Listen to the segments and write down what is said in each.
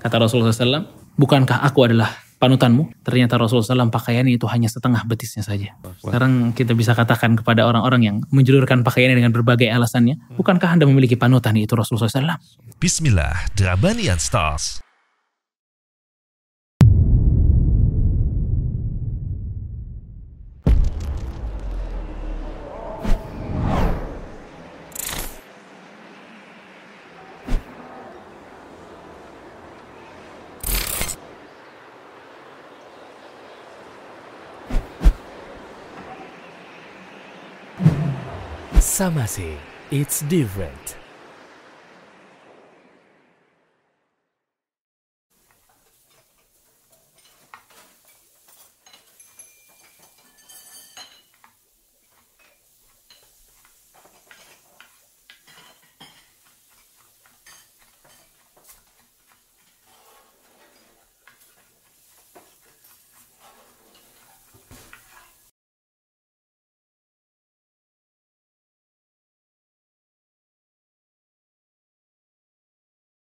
Kata Rasulullah SAW, bukankah aku adalah panutanmu? Ternyata Rasulullah SAW pakaiannya itu hanya setengah betisnya saja. Sekarang kita bisa katakan kepada orang-orang yang menjulurkan pakaiannya dengan berbagai alasannya, bukankah anda memiliki panutan itu Rasulullah SAW? Bismillah, Drabanian Stars. Samase, it's different.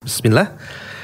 Bismillah.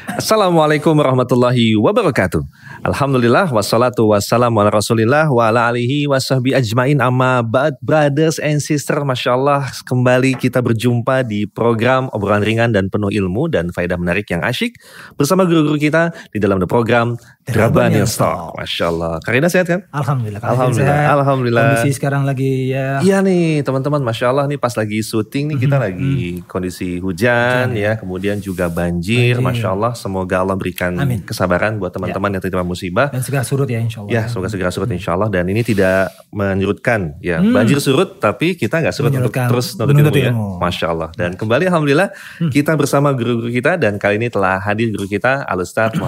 Assalamualaikum warahmatullahi wabarakatuh. Alhamdulillah wassalatu wassalamu ala rasulillah wa ala alihi wa sahbi ajmain amma ba'd brothers and sisters Masya Allah kembali kita berjumpa di program obrolan ringan dan penuh ilmu dan faedah menarik yang asyik bersama guru-guru kita di dalam the program Drabanian Stock Masya Allah Karina sehat kan? Alhamdulillah. Alhamdulillah, Sehat. Alhamdulillah. Kondisi sekarang lagi ya. Iya nih teman-teman, masya Allah nih pas lagi syuting nih Mhm, kita lagi kondisi hujan ya, kemudian juga banjir, Banjir. masya Allah. Semoga Allah berikan Amin. kesabaran buat teman-teman yang tertimpa musibah. Dan segera surut ya insya Allah. Ya, semoga segera surut insya Allah. Dan ini tidak menyurutkan ya, banjir surut tapi kita nggak surut untuk Hmm. Terus nuntut menuntut ilmu ya. ilmu. Masya Allah. Dan kembali Alhamdulillah kita bersama guru-guru kita dan kali ini telah hadir guru kita Al Ustaz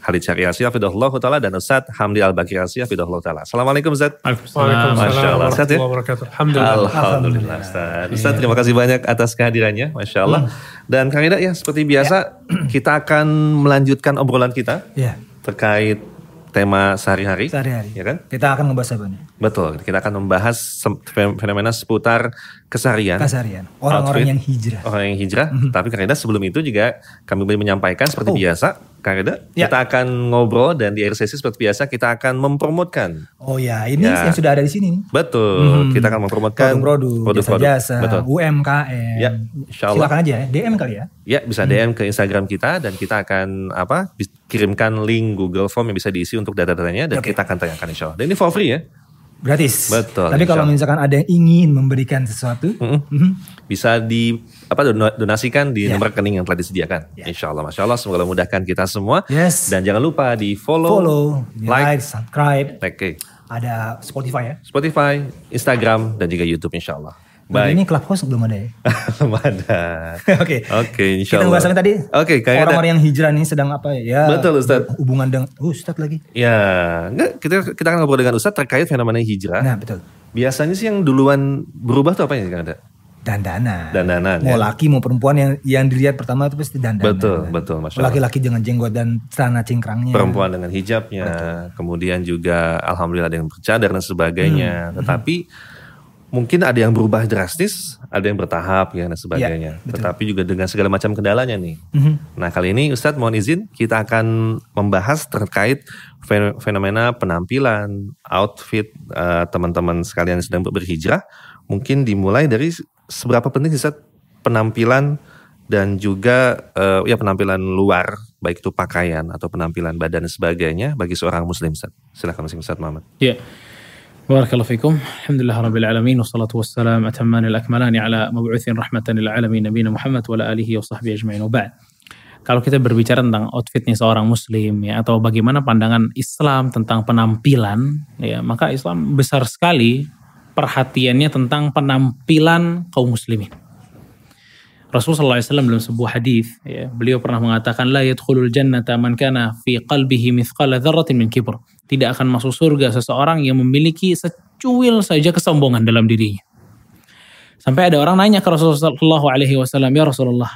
Muhammad Halid Syariah Hafidahullah Ta'ala dan Ustaz Hamdi Al-Bakir Hafidahullah Ta'ala. Assalamualaikum Ustaz. Waalaikumsalam. Masya Allah. Sehat ya? Alhamdulillah. Alhamdulillah Ustaz. Ustaz terima kasih banyak atas kehadirannya. Masya Allah. Dan Kang Ida ya seperti biasa kita akan melanjutkan obrolan kita Ya. terkait tema sehari-hari. Sehari-hari. Ya kan? Kita akan ngebahas apa nih? Betul. Kita akan membahas fenomena seputar keseharian. Keseharian. Orang-orang yang hijrah. Orang yang hijrah. Tapi Kang Ida sebelum itu juga kami boleh menyampaikan seperti Oh. biasa. Kang Ida, Ya. kita akan ngobrol dan di akhir sesi seperti biasa kita akan mempromotkan Oh ya, ini Ya. yang sudah ada di sini nih. Betul, kita akan mempromotkan Produk-produk, jasa-jasa, Betul. UMKM. Ya. Silakan aja ya, DM kali ya. Ya, bisa DM ke Instagram kita dan kita akan apa? kirimkan link Google Form yang bisa diisi untuk data-datanya dan Oke. kita akan tanyakan insya Allah. Dan ini for free ya. Gratis. Betul, Tapi kalau misalkan ada yang ingin memberikan sesuatu, mhm, Bisa di apa don- donasikan di Ya. nomor rekening yang telah disediakan. Insya Allah, masya Allah. Semoga Allah mudahkan kita semua. Yes. Dan jangan lupa di follow, follow, like, like, subscribe. oke. Ada Spotify ya. Spotify, Instagram, dan juga YouTube insya Allah. Baik. ini Clubhouse belum ada ya. Belum ada. Oke. Oke, insya Kita Allah. bahas apa tadi? Oke, ada- Orang-orang yang hijrah nih sedang apa ya? Betul, Ustaz. Hubungan dengan oh, Ustaz lagi. Ya, enggak, kita kita akan ngobrol dengan Ustadz terkait fenomena hijrah. Nah, betul. Biasanya sih yang duluan berubah tuh apa ya Kang Ada? Dandanan. Dandanan, Mau ya. laki mau perempuan yang yang dilihat pertama itu pasti dandanan. Betul, betul, Masya. Laki-laki dengan jenggot dan celana cingkrangnya. Perempuan dengan hijabnya, kemudian juga alhamdulillah ada yang bercadar dan sebagainya. Hmm, Tetapi mungkin ada yang berubah drastis, ada yang bertahap ya dan sebagainya. Ya, betul. Tetapi juga dengan segala macam kendalanya nih. Mhm. Nah kali ini Ustadz mohon izin kita akan membahas terkait fen- fenomena penampilan, outfit eh, teman-teman sekalian yang sedang berhijrah. Mungkin dimulai dari seberapa penting sih Ustadz penampilan dan juga eh, ya penampilan luar, baik itu pakaian atau penampilan badan dan sebagainya bagi seorang muslim Ustadz. Silakan Mas Ustadz Muhammad. Ya. Barakallahu Alhamdulillah rabbil alamin wassalatu wassalam atamman al-akmalani ala mab'utsin rahmatan lil alamin nabiyina Muhammad wa ala alihi wa sahbihi ajma'in wa ba'd. Kalau kita berbicara tentang outfitnya seorang muslim ya atau bagaimana pandangan Islam tentang penampilan ya maka Islam besar sekali perhatiannya tentang penampilan kaum muslimin. Rasulullah SAW dalam sebuah hadis ya, beliau pernah mengatakan la yadkhulul jannata man kana fi qalbihi mithqala dzarratin min kibr. Tidak akan masuk surga seseorang yang memiliki secuil saja kesombongan dalam dirinya. Sampai ada orang nanya ke Rasulullah sallallahu alaihi wasallam, "Ya Rasulullah,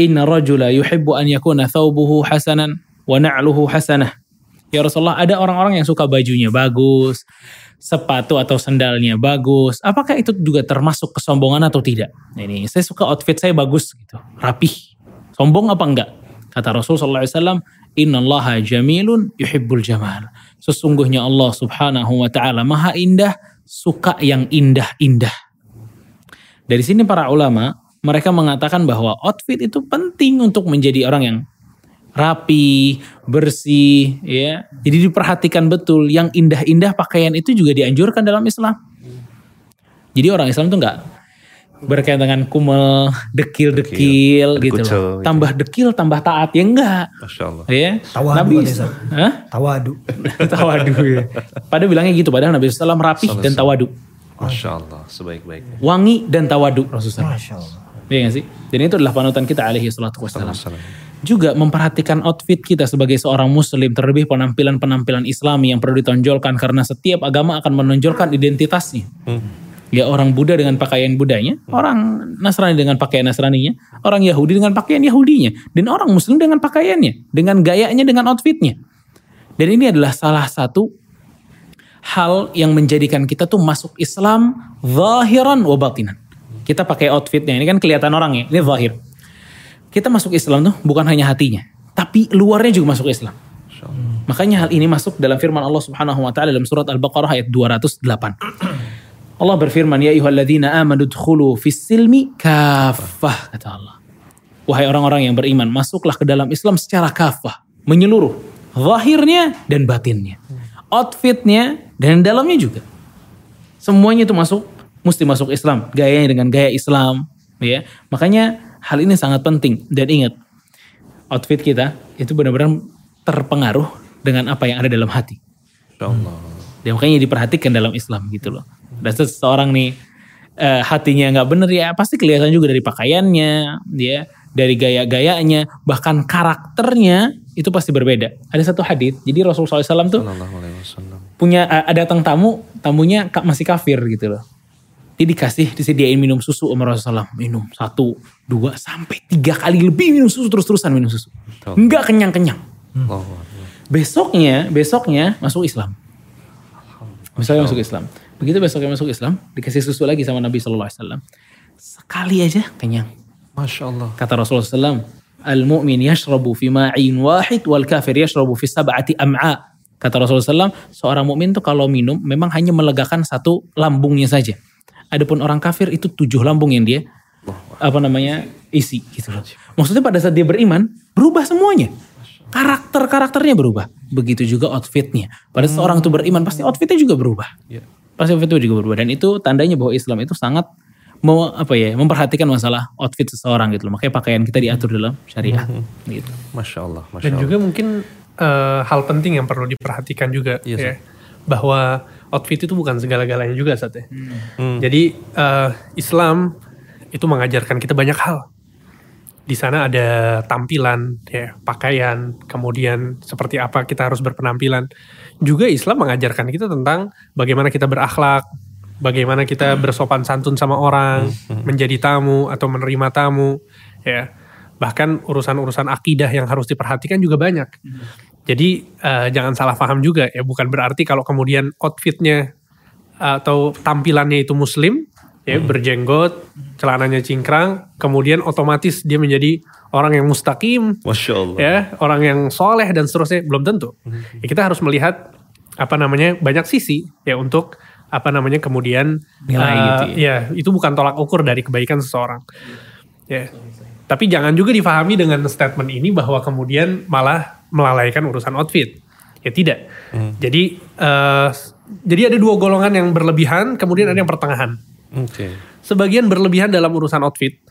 inna rajula yuhibbu an yakuna thawbuhu hasanan wa na'luhu hasanah." Ya Rasulullah, ada orang-orang yang suka bajunya bagus, sepatu atau sandalnya bagus. Apakah itu juga termasuk kesombongan atau tidak? Nah, Ini saya suka outfit saya bagus gitu, rapih. Sombong apa enggak? Kata Rasul sallallahu alaihi wasallam, "Innallaha jamilun yuhibbul jamal." Sesungguhnya Allah Subhanahu wa taala Maha indah, suka yang indah-indah. Dari sini para ulama mereka mengatakan bahwa outfit itu penting untuk menjadi orang yang rapi, bersih, ya. Jadi diperhatikan betul. Yang indah-indah pakaian itu juga dianjurkan dalam Islam. Jadi orang Islam tuh nggak berkaitan dengan kumel, dekil-dekil gitu dekucel loh. gitu. Tambah dekil, tambah taat ya enggak. Masya Allah. Ya. Tawadu Nabi. Hah? Tawadu. tawadu ya. Pada bilangnya gitu, padahal Nabi SAW rapih dan tawadu. Masya Allah. Sebaik-baiknya. Wangi dan tawadu Rasulullah. Masya Allah. Iya gak sih? Dan itu adalah panutan kita alaihi salatu wassalam. Juga memperhatikan outfit kita sebagai seorang muslim terlebih penampilan-penampilan islami yang perlu ditonjolkan karena setiap agama akan menonjolkan identitasnya. Ya orang Buddha dengan pakaian Budanya, orang Nasrani dengan pakaian Nasraninya, orang Yahudi dengan pakaian Yahudinya, dan orang Muslim dengan pakaiannya, dengan gayanya, dengan outfitnya. Dan ini adalah salah satu hal yang menjadikan kita tuh masuk Islam zahiran wa batinan. Kita pakai outfitnya, ini kan kelihatan orang ya, ini zahir. Kita masuk Islam tuh bukan hanya hatinya, tapi luarnya juga masuk Islam. Makanya hal ini masuk dalam firman Allah Subhanahu wa taala dalam surat Al-Baqarah ayat 208. Allah berfirman, "Ya ayyuhalladzina amanu dkhulu fis silmi kaffah," kata Allah. Wahai orang-orang yang beriman, masuklah ke dalam Islam secara kafah, menyeluruh, zahirnya dan batinnya. Outfitnya dan dalamnya juga. Semuanya itu masuk, mesti masuk Islam. Gayanya dengan gaya Islam, ya. Makanya hal ini sangat penting dan ingat, outfit kita itu benar-benar terpengaruh dengan apa yang ada dalam hati. Allah. Dan makanya diperhatikan dalam Islam gitu loh. Dan seseorang nih eh, hatinya nggak bener ya pasti kelihatan juga dari pakaiannya, ya, dari gaya-gayanya, bahkan karakternya itu pasti berbeda. Ada satu hadis, jadi Rasulullah SAW tuh punya eh, ada datang tamu, tamunya masih kafir gitu loh. Dia dikasih disediain minum susu sama Rasulullah minum satu dua sampai tiga kali lebih minum susu terus terusan minum susu. Nggak kenyang kenyang Allahu Akbar. besoknya besoknya masuk Islam. Besoknya masuk Islam. Begitu besoknya masuk Islam dikasih susu lagi sama Nabi Shallallahu Alaihi Wasallam. Sekali aja kenyang. Masya Allah. kata Rasulullah SAW al mu'min yashrabu fi ma'in wahid wal kafir yashrabu fi sab'ati am'a. Kata Rasulullah SAW seorang mukmin tuh kalau minum memang hanya melegakan satu lambungnya saja adapun orang kafir itu tujuh lambung yang dia apa namanya isi gitu loh. Maksudnya pada saat dia beriman berubah semuanya. Karakter karakternya berubah. Begitu juga outfitnya. Pada seorang itu beriman pasti outfitnya juga berubah. Pasti outfitnya juga berubah. Dan itu tandanya bahwa Islam itu sangat mau apa ya memperhatikan masalah outfit seseorang gitu loh. Makanya pakaian kita diatur dalam syariah gitu. Masya Allah. Masya Dan Allah. juga mungkin eh, hal penting yang perlu diperhatikan juga Iya, ya, bahwa outfit itu bukan segala-galanya juga saat ya. Hmm. Jadi eh, Islam itu mengajarkan kita banyak hal. Di sana ada tampilan, ya, pakaian, kemudian seperti apa kita harus berpenampilan. Juga Islam mengajarkan kita tentang bagaimana kita berakhlak, bagaimana kita bersopan santun sama orang, menjadi tamu atau menerima tamu, ya. Bahkan urusan-urusan akidah yang harus diperhatikan juga banyak. Jadi eh, jangan salah paham juga ya, bukan berarti kalau kemudian outfitnya atau tampilannya itu muslim, ya berjenggot, celananya cingkrang, kemudian otomatis dia menjadi orang yang mustaqim, Masya Allah. ya orang yang soleh dan seterusnya belum tentu. Ya, kita harus melihat apa namanya banyak sisi ya untuk apa namanya kemudian Nilai eh, gitu ya itu bukan tolak ukur dari kebaikan seseorang. Ya. Tapi jangan juga difahami dengan statement ini bahwa kemudian malah melalaikan urusan outfit. Ya tidak. Jadi eh, jadi ada dua golongan yang berlebihan, kemudian ada yang pertengahan. Oke. Sebagian berlebihan dalam urusan outfit.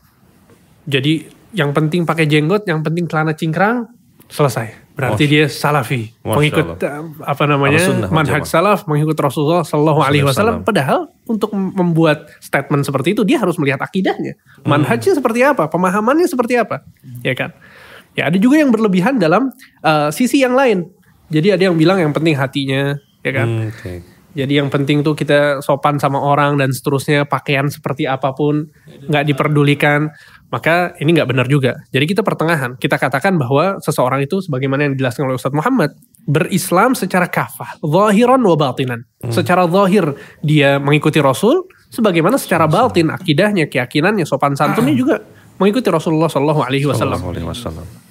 Jadi yang penting pakai jenggot, yang penting celana cingkrang, selesai. Berarti Masya- dia salafi, Masya pengikut Allah. eh, apa namanya manhaj salaf, mengikut Rasulullah Shallallahu Alaihi Wasallam. Wasallam. Padahal untuk membuat statement seperti itu dia harus melihat akidahnya, Hmm. manhajnya seperti apa, pemahamannya seperti apa, ya kan? Ya ada juga yang berlebihan dalam eh, sisi yang lain. Jadi ada yang bilang yang penting hatinya, ya kan? Hmm, Oke. Jadi yang penting tuh kita sopan sama orang dan seterusnya pakaian seperti apa pun nggak diperdulikan. Maka ini nggak benar juga. Jadi kita pertengahan. Kita katakan bahwa seseorang itu sebagaimana yang dijelaskan oleh Ustadz Muhammad berislam secara kafah, zahiran wa batinan. Secara zahir dia mengikuti Rasul, sebagaimana secara batin akidahnya, keyakinannya, sopan santunnya juga mengikuti Rasulullah Shallallahu Alaihi Wasallam.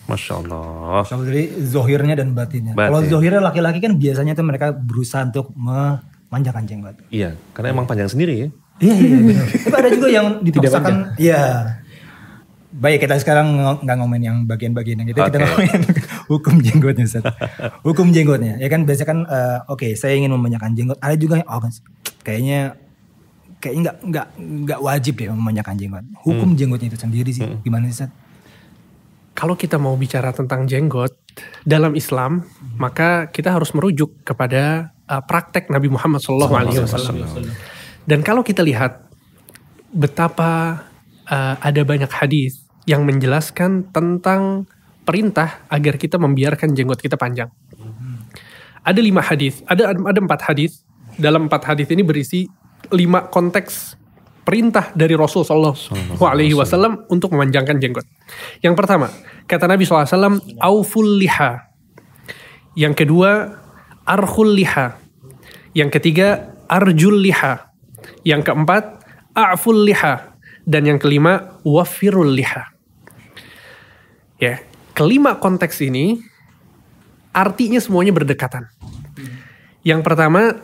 Alaihi wasallam. Masya Allah. Dari zohirnya dan batinnya. Batin. Kalau zohirnya laki-laki kan biasanya tuh mereka berusaha untuk memanjakan jenggot. Iya, karena emang panjang sendiri ya. Iya iya. benar. Tapi ada juga yang dipaksakan. Iya. Baik kita sekarang ng- nggak ngomongin yang bagian-bagian yang itu kita Oke. ngomongin hukum jenggotnya Ustaz. Hukum jenggotnya ya kan biasanya kan eh, oke saya ingin memanjakan jenggot. Ada juga yang oh kayaknya kayaknya nggak nggak nggak wajib deh memanjakan jenggot. Hukum jenggotnya itu sendiri sih gimana sih? Kalau kita mau bicara tentang jenggot dalam Islam, maka kita harus merujuk kepada uh, praktek Nabi Muhammad SAW. Dan kalau kita lihat betapa uh, ada banyak hadis yang menjelaskan tentang perintah agar kita membiarkan jenggot kita panjang. Ada lima hadis, ada ada empat hadis. Dalam empat hadis ini berisi lima konteks perintah dari Rasul Shallallahu Alaihi Wasallam untuk memanjangkan jenggot. Yang pertama, kata Nabi SAW, auful liha. Yang kedua, arhul liha. Yang ketiga, arjul liha. Yang keempat, a'ful liha. Dan yang kelima, wafirul liha. Ya, kelima konteks ini artinya semuanya berdekatan. Yang pertama,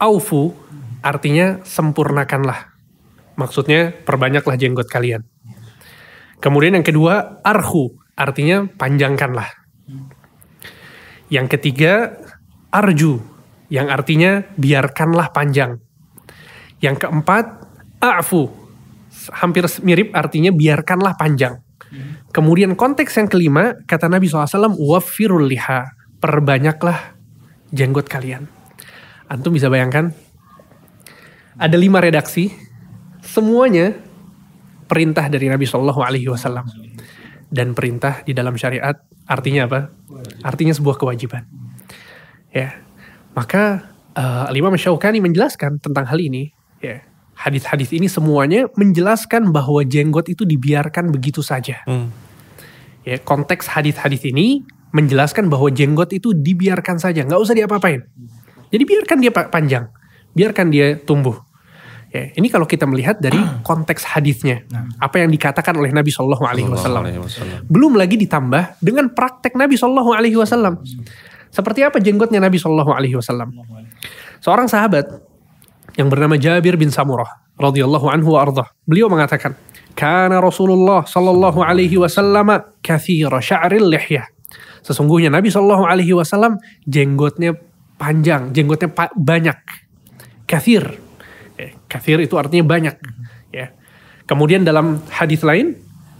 aufu artinya sempurnakanlah. Maksudnya perbanyaklah jenggot kalian. Kemudian yang kedua, arhu artinya panjangkanlah. Yang ketiga, arju yang artinya biarkanlah panjang. Yang keempat, a'fu hampir mirip artinya biarkanlah panjang. Kemudian konteks yang kelima, kata Nabi SAW, wafirul liha, perbanyaklah jenggot kalian. Antum bisa bayangkan, ada lima redaksi, semuanya perintah dari Nabi Shallallahu Alaihi Wasallam dan perintah di dalam syariat artinya apa? Artinya sebuah kewajiban. Ya, maka uh, Imam Syaukani menjelaskan tentang hal ini. Ya, hadis-hadis ini semuanya menjelaskan bahwa jenggot itu dibiarkan begitu saja. Hmm. Ya, konteks hadis-hadis ini menjelaskan bahwa jenggot itu dibiarkan saja, nggak usah diapa-apain. Jadi biarkan dia pa- panjang, biarkan dia tumbuh. Ya, ini kalau kita melihat dari konteks hadisnya, apa yang dikatakan oleh Nabi Shallallahu Alaihi Wasallam. Belum lagi ditambah dengan praktek Nabi Shallallahu Alaihi Wasallam. Seperti apa jenggotnya Nabi Shallallahu Alaihi Wasallam? Seorang sahabat yang bernama Jabir bin Samurah radhiyallahu anhu wa ardah. Beliau mengatakan, "Kana Rasulullah sallallahu alaihi wasallam katsira sya'ril lihyah." Sesungguhnya Nabi sallallahu alaihi wasallam jenggotnya panjang, jenggotnya pa- banyak. Kathir. Kathir itu artinya banyak. Ya. Kemudian dalam hadis lain,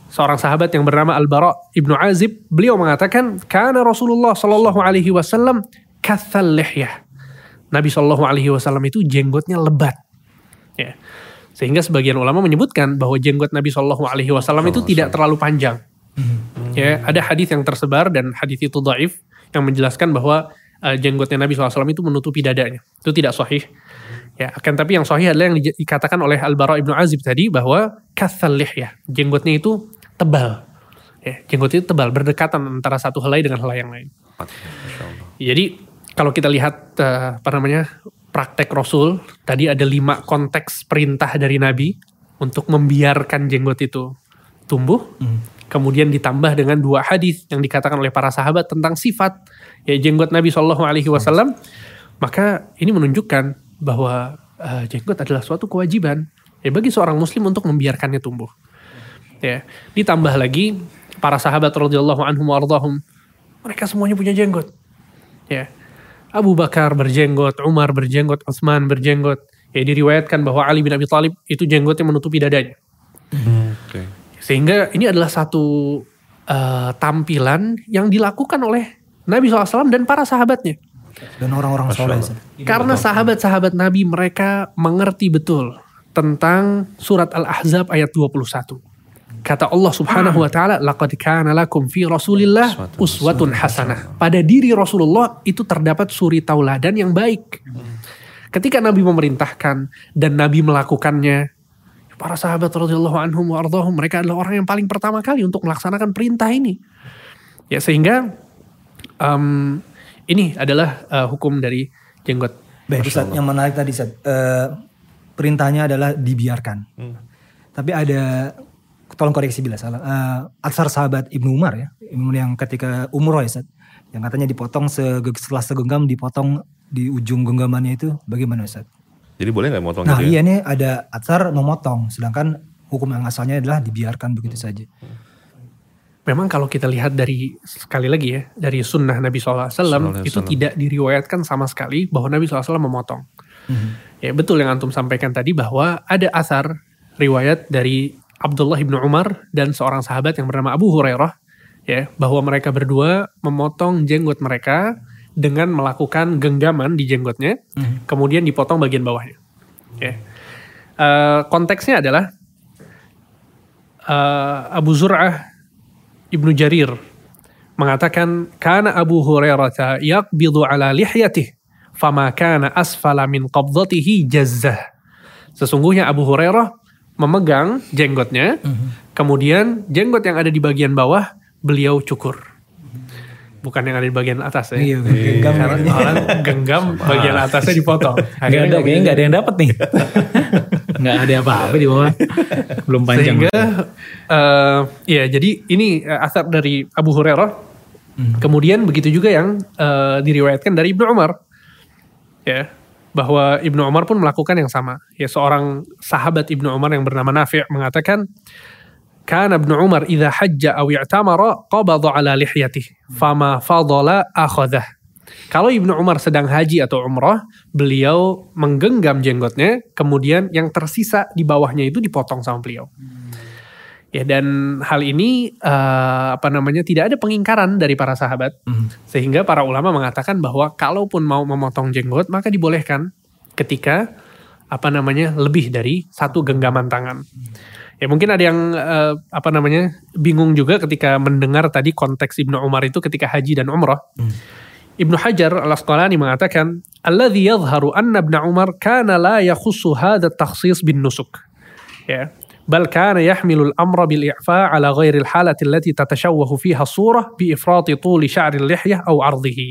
seorang sahabat yang bernama Al-Bara ibnu Azib, beliau mengatakan, "Kana Rasulullah sallallahu alaihi wasallam kathal lihyah." Nabi Shallallahu Alaihi Wasallam itu jenggotnya lebat. Ya. Sehingga sebagian ulama menyebutkan bahwa jenggot Nabi Shallallahu Alaihi Wasallam itu tidak terlalu panjang. Ya, ada hadis yang tersebar dan hadis itu dhaif yang menjelaskan bahwa uh, jenggotnya Nabi SAW itu menutupi dadanya. Itu tidak sahih. Ya, akan tapi yang sahih adalah yang di- dikatakan oleh Al-Bara ibnu Azib tadi bahwa kathal ya jenggotnya itu tebal. Ya, jenggot itu tebal, berdekatan antara satu helai dengan helai yang lain. Jadi kalau kita lihat eh, apa namanya praktek Rasul tadi ada lima konteks perintah dari Nabi untuk membiarkan jenggot itu tumbuh. Kemudian ditambah dengan dua hadis yang dikatakan oleh para sahabat tentang sifat ya jenggot Nabi Shallallahu Alaihi Wasallam. Maka ini menunjukkan bahwa eh, jenggot adalah suatu kewajiban ya bagi seorang Muslim untuk membiarkannya tumbuh. Ya, ditambah lagi para sahabat radhiyallahu anhum wardahum mereka semuanya punya jenggot. Ya. Abu Bakar berjenggot, Umar berjenggot, Utsman berjenggot. Ya diriwayatkan bahwa Ali bin Abi Thalib itu jenggotnya menutupi dadanya. Oke. Sehingga ini adalah satu eh, tampilan yang dilakukan oleh Nabi SAW dan para sahabatnya. Dan orang-orang soleh. Ustaz. Karena sahabat-sahabat Nabi mereka mengerti betul tentang surat Al-Ahzab ayat 21. Kata Allah Subhanahu wa taala, "Laqad kana lakum fi Rasulillah uswatun hasanah." Pada diri Rasulullah itu terdapat suri tauladan yang baik. Ketika Nabi memerintahkan dan Nabi melakukannya, para sahabat radhiyallahu anhum wa ardhahum, mereka adalah orang yang paling pertama kali untuk melaksanakan perintah ini. Ya sehingga em, ini adalah eh, hukum dari jenggot. Baik, Ustaz, yang menarik tadi Ustaz, eh, perintahnya adalah dibiarkan. Tapi ada tolong koreksi bila salah. Eh, asar sahabat Ibnu Umar ya, Ibnu yang ketika umroh ya, Ustaz. yang katanya dipotong sege- setelah segenggam dipotong di ujung genggamannya itu bagaimana Ustaz? Jadi boleh nggak motong Nah gitu ya? iya nih ada asar memotong, sedangkan hukum yang asalnya adalah dibiarkan begitu saja. Memang kalau kita lihat dari sekali lagi ya dari sunnah Nabi SAW alaihi itu tidak diriwayatkan sama sekali bahwa Nabi SAW memotong. Ya betul yang antum sampaikan tadi bahwa ada asar riwayat dari Abdullah ibnu Umar dan seorang sahabat yang bernama Abu Hurairah ya bahwa mereka berdua memotong jenggot mereka dengan melakukan genggaman di jenggotnya, kemudian dipotong bagian bawahnya. Ya. Eh, konteksnya adalah eh, Abu Zur'ah Ibnu Jarir mengatakan kana Abu Hurairah yaqbidu ala lihyatihi fama kana asfala min qabdatihi jazzah. Sesungguhnya Abu Hurairah memegang jenggotnya, kemudian jenggot yang ada di bagian bawah beliau cukur. Bukan yang ada di bagian atas ya. Iya, genggam Karena orang genggam bagian atasnya dipotong. Nggak ada, kayaknya nggak ada yang dapat nih. nggak ada apa-apa di bawah. Belum panjang. Sehingga eh ya jadi ini eh, asar dari Abu Hurairah. Kemudian begitu juga yang eh, diriwayatkan dari Ibnu Umar. Ya, bahwa Ibnu Umar pun melakukan yang sama. Ya seorang sahabat Ibnu Umar yang bernama Nafi' mengatakan Kana Ibnu Umar idza hajja aw i'tamara qabada ala lihyatihi fama fadala akhadhah. Kalau Ibnu Umar sedang haji atau umrah, beliau menggenggam jenggotnya, kemudian yang tersisa di bawahnya itu dipotong sama beliau. Ya dan hal ini eh, apa namanya tidak ada pengingkaran dari para sahabat, sehingga para ulama mengatakan bahwa kalaupun mau memotong jenggot maka dibolehkan ketika apa namanya lebih dari satu genggaman tangan. Ya mungkin ada yang eh, apa namanya bingung juga ketika mendengar tadi konteks Ibnu Umar itu ketika haji dan umrah. Ibnu Hajar al-Asqalani mengatakan, "Alladhi yadhharu anna Ibnu Umar kana la yakhussu hadha takhsis bin nusuk." Ya. Bal kana yahmilu al-amra bil i'fa ala ghairi al-halati allati tatashawwahu fiha surah bi ifrati tuli sya'ri al-lihyah aw 'ardihi.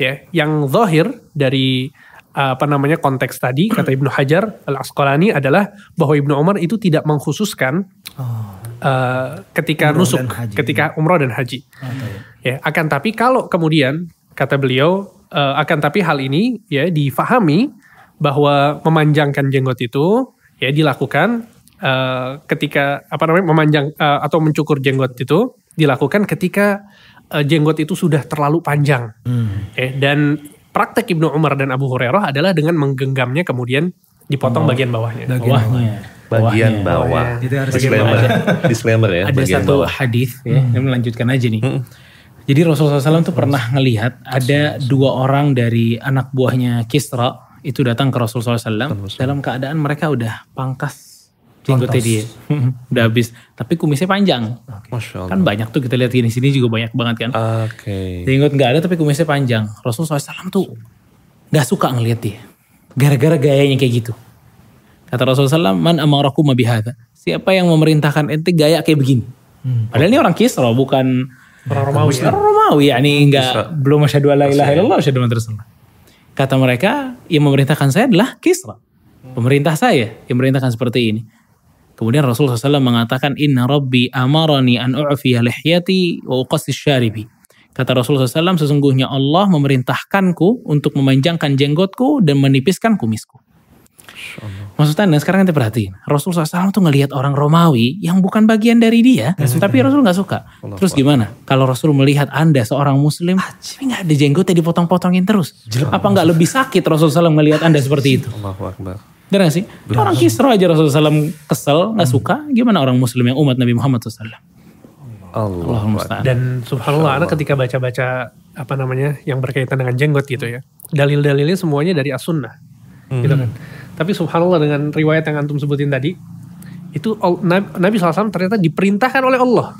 Ya, yang zahir dari apa namanya konteks tadi kata Ibnu Hajar al-Asqalani adalah bahwa Ibnu Umar itu tidak mengkhususkan eh, ketika Umroh nusuk, haji. ketika umroh dan haji. Ya, akan tapi kalau kemudian kata beliau eh, akan tapi hal ini ya difahami bahwa memanjangkan jenggot itu ya dilakukan eh, ketika apa namanya memanjang eh, atau mencukur jenggot itu dilakukan ketika eh, jenggot itu sudah terlalu panjang. Ya, dan praktek Ibnu Umar dan Abu Hurairah adalah dengan menggenggamnya kemudian dipotong bagian bawahnya. Bagian Bawahnya. Bagian Bawahnya. bawah. Itu harus Disclaimer. Disclaimer ya. ada bagian satu bawah. hadis ya, yang melanjutkan aja nih. Jadi Rasulullah SAW tuh pernah ngelihat ada dua orang dari anak buahnya Kisra itu datang ke Rasulullah SAW dalam keadaan mereka udah pangkas jenggotnya dia, udah habis. Tapi kumisnya panjang. Allah. Kan banyak tuh kita lihat di sini juga banyak banget kan. Oke. Jenggot nggak ada tapi kumisnya panjang. Rasulullah SAW tuh nggak suka ngelihat dia. Gara-gara gayanya kayak gitu. Kata Rasulullah SAW, man amarakum bihadza. Siapa yang memerintahkan ente gaya kayak begini? Padahal ini orang Kisra bukan Orang Romawi ya. orang Romawi, yakni nggak belum asyhadu alla ilaha illallah asyhadu anna rasulullah. Kata mereka, yang memerintahkan saya adalah Kisra. Pemerintah saya yang memerintahkan seperti ini. Kemudian Rasulullah SAW mengatakan, Inna Rabbi amarani an u'fiya lihyati wa uqassis syaribi. Kata Rasulullah SAW, sesungguhnya Allah memerintahkanku untuk memanjangkan jenggotku dan menipiskan kumisku. Maksudnya nah, sekarang kita perhatiin. Rasulullah SAW tuh ngelihat orang Romawi yang bukan bagian dari dia. Tapi Rasul nggak suka. Terus gimana? Kalau Rasul melihat anda seorang muslim. Tapi nggak ada jenggotnya dipotong-potongin terus. Apa nggak lebih sakit Rasulullah SAW melihat anda seperti itu? Allahu Akbar. Benar gak sih? Orang Kisra aja Rasulullah SAW kesel, nggak suka. Gimana orang muslim yang umat Nabi Muhammad SAW? Allah. Musta'an. Dan subhanallah anak ketika baca-baca apa namanya yang berkaitan dengan jenggot gitu ya. Dalil-dalilnya semuanya dari as-sunnah. Gitu kan. Tapi subhanallah dengan riwayat yang antum sebutin tadi itu Nabi Nabi SAW ternyata diperintahkan oleh Allah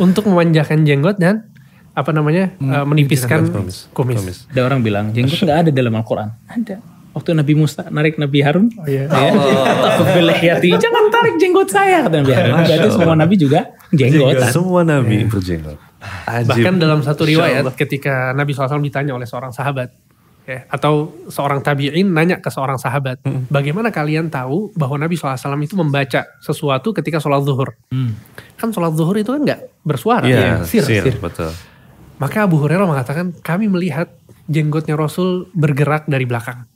untuk memanjangkan jenggot dan apa namanya eh, menipiskan kumis. kumis. Kumis. Ada orang bilang jenggot nggak ada dalam Al-Quran. Ada. Waktu Nabi Musa narik Nabi Harun. Oh, iya. Takut belihyati. Jangan tarik jenggot saya kata Nabi Harun. Berarti semua Nabi juga jenggot. Semua nabi berjenggot. Ajib. Bahkan dalam satu riwayat ketika Nabi SAW ditanya oleh seorang sahabat, ya, atau seorang tabi'in nanya ke seorang sahabat, bagaimana kalian tahu bahwa Nabi SAW itu membaca sesuatu ketika sholat zuhur? Kan sholat zuhur itu kan nggak bersuara, Iya, ya, sir, sir, sir. betul. Maka Abu Hurairah mengatakan, kami melihat jenggotnya Rasul bergerak dari belakang.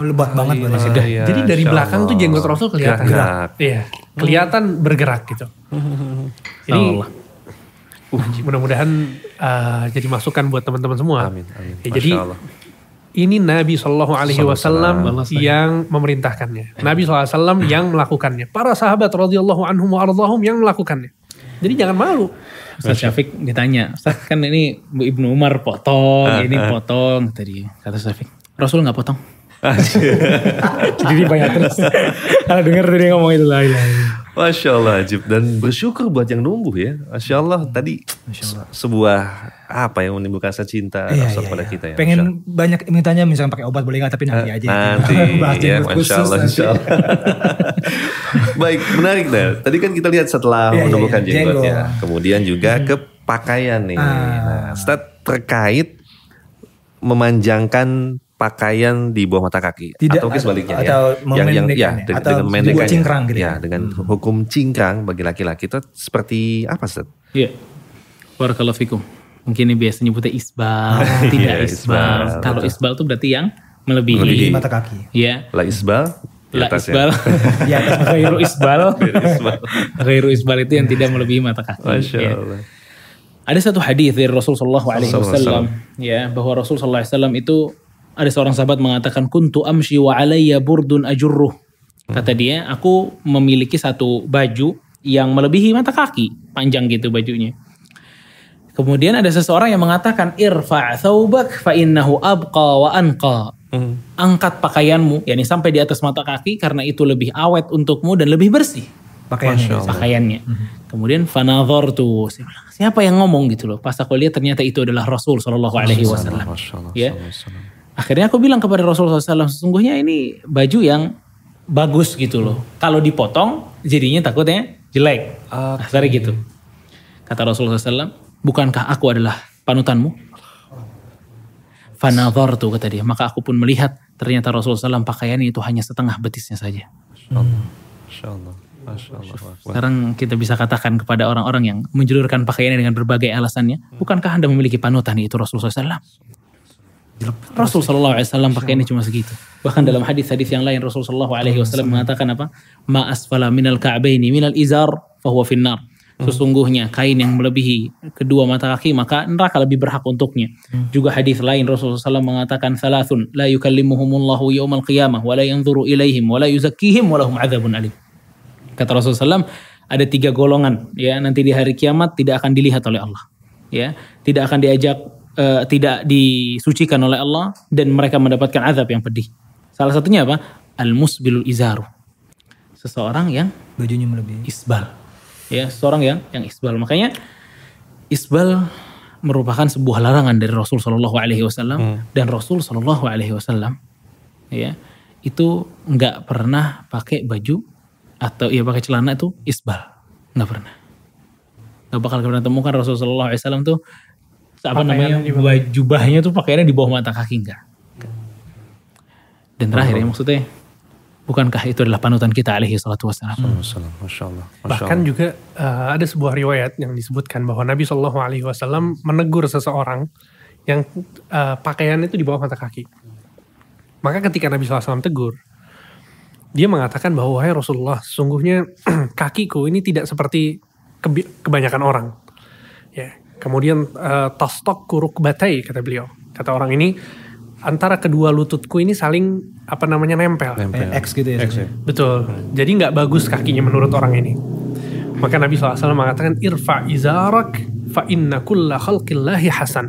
Lebat banget iya. berarti. Sudah. Iya, Jadi dari belakang tuh jenggot Rasul kelihatan. Gerak-gerak. Iya, kelihatan bergerak gitu. Jadi Allah. Mudah-mudahan uh, jadi masukan buat teman-teman semua. Amin, amin. Ya, Masya jadi Allah. ini Nabi Shallallahu Alaihi Wasallam yang memerintahkannya. Nabi SAW yang melakukannya. Para sahabat radhiyallahu anhum wa yang melakukannya. Jadi jangan malu. Ustaz Syafiq ditanya, Ustaz kan ini Bu Ibnu Umar potong, ini potong tadi. Kata Ustaz Syafiq, Rasul nggak potong. Jadi banyak terus. Kalau dengar tadi ngomong itu lah. Masya Allah Ajib dan bersyukur buat yang numbuh ya. Masya Allah tadi se- sebuah apa yang menimbulkan rasa cinta Iya, iya, pada iya. kita ya. Pengen Masya Allah. banyak mintanya misalnya pakai obat boleh nggak tapi nanti aja. Nanti ya Masya Allah, nanti. Insya Allah. Baik menarik deh. Tadi kan kita lihat setelah Iya, iya, menumbuhkan iya. jenggot ya. Jenggot. Kemudian juga ke pakaian nih. Ah. Nah, Ustaz terkait memanjangkan pakaian di bawah mata kaki Tidak, atau mungkin sebaliknya atau ya. yang yang memendekkan ya ya, dengan, atau dengan mendekannya. cingkrang gitu ya, ya. dengan hukum cingkrang bagi laki-laki itu seperti apa Ustaz? Iya. Barakallahu fikum. Mungkin ini biasa nyebutnya isbal, tidak Iya, isbal. isbal, Kalau isbal itu berarti yang melebihi. Melebihi. Mata kaki. Iya. La isbal La atas ya. isbal. Mata Ghairu isbal. Ghairu isbal itu yang tidak melebihi mata kaki. Masya Ya. Ada satu hadis dari Rasul Shallallahu Alaihi Sallallahu Wasallam ya bahwa Rasul Shallallahu Alaihi Wasallam itu ada seorang sahabat mengatakan kuntu amshi wa alayya burdun ajurruh. Kata dia, aku memiliki satu baju yang melebihi mata kaki, panjang gitu bajunya. Kemudian ada seseorang yang mengatakan irfa' thawbak fa innahu abqa wa anqa. Angkat pakaianmu, yakni sampai di atas mata kaki karena itu lebih awet untukmu dan lebih bersih pakaiannya. pakaiannya. Kemudian fanazor tuh, siapa yang ngomong gitu loh. Pas aku lihat ternyata itu adalah Rasul Shallallahu Alaihi Wasallam. Ya. Akhirnya aku bilang kepada Rasulullah SAW, sesungguhnya ini baju yang bagus gitu loh. Kalau dipotong, jadinya takutnya jelek. Akhirnya gitu. Kata Rasulullah SAW, bukankah aku adalah panutanmu? Fanazor tuh kata dia. Maka aku pun melihat ternyata Rasulullah SAW pakaiannya itu hanya setengah betisnya saja. Masya Allah. Masya Allah. Sekarang kita bisa katakan kepada orang-orang yang menjulurkan pakaiannya dengan berbagai alasannya, bukankah anda memiliki panutan yaitu Rasulullah SAW? Rasul Shallallahu Alaihi Wasallam pakaiannya cuma segitu. Bahkan dalam hadis-hadis yang lain Rasul Shallallahu Alaihi Wasallam mengatakan apa? Ma asfala minal ka'baini minal izar fahuwa finnar. Sesungguhnya kain yang melebihi kedua mata kaki maka neraka lebih berhak untuknya. Juga hadis lain Rasulullah SAW mengatakan salasun la yukallimuhumullahu yaumal qiyamah wa la yanzuru ilaihim wa la yuzakkihim wa lahum adzabun alim. Kata Rasulullah SAW, ada tiga golongan ya nanti di hari kiamat tidak akan dilihat oleh Allah, ya tidak akan diajak, eh, tidak disucikan oleh Allah dan mereka mendapatkan azab yang pedih. Salah satunya apa? Al musbilul izaru, seseorang yang Bajunya melebihi. isbal, ya seseorang yang yang isbal. Makanya isbal merupakan sebuah larangan dari Rasul Shallallahu Alaihi Wasallam dan Rasul Shallallahu Alaihi Wasallam, ya itu nggak pernah pakai baju atau ya pakai celana itu isbal nggak pernah nggak bakal pernah temukan Rasulullah SAW tuh apa namanya baju jubahnya tuh pakaiannya di bawah mata kaki enggak dan terakhir ya maksudnya bukankah itu adalah panutan kita alaihi salatu wassalam Masya Allah. Masya Allah. Masya Bahkan juga uh, ada sebuah riwayat yang disebutkan bahwa Nabi Shallallahu Alaihi Wasallam menegur seseorang yang uh, pakaiannya itu di bawah mata kaki. Maka ketika Nabi SAW tegur, dia mengatakan bahwa wahai Rasulullah, sungguhnya kakiku ini tidak seperti kebi- kebanyakan orang. Ya, kemudian uh, tastok kuruk batai kata beliau. Kata orang ini antara kedua lututku ini saling apa namanya nempel. Kayak X gitu ya. Betul. Jadi nggak bagus kakinya menurut orang ini. Maka Nabi SAW mengatakan irfa izarak fa inna kulla khalqillahi hasan.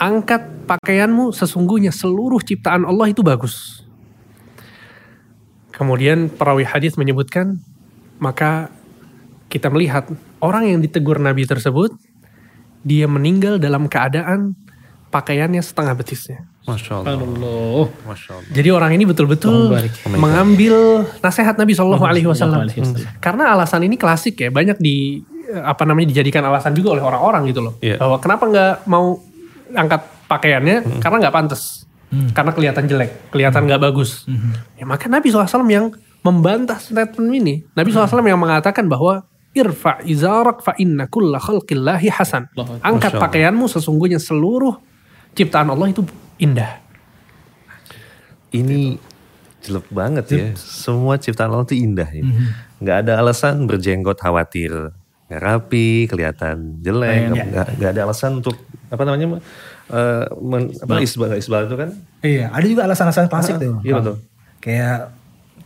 Angkat pakaianmu sesungguhnya seluruh ciptaan Allah itu bagus. Kemudian perawi hadis menyebutkan maka kita melihat orang yang ditegur Nabi tersebut dia meninggal dalam keadaan pakaiannya setengah betisnya. Masya Allah. Allah Masya Allah. Jadi orang ini betul-betul mengambil nasihat Nabi Shallallahu Alaihi Wasallam. Wasallam. Karena alasan ini klasik ya, banyak di eh, apa namanya dijadikan alasan juga oleh orang-orang gitu loh. Iya. Bahwa kenapa nggak mau angkat pakaiannya karena nggak pantas. Karena kelihatan jelek, kelihatan nggak bagus. Ya, maka Nabi SAW yang membantah statement ini. Nabi SAW yang mengatakan bahwa irfa izarak fa inna kulla khalqillahi hasan. Angkat pakaianmu sesungguhnya seluruh ciptaan Allah itu indah. Ini jelek banget ya. Semua ciptaan Allah itu indah ya. Mhm. Nggak ada alasan berjenggot khawatir nggak rapi, kelihatan jelek, Iya. nggak nggak ada alasan untuk apa namanya eh, men- apa isbal isbal itu kan? Iya, ada juga alasan-alasan klasik tuh. iya betul. Kayak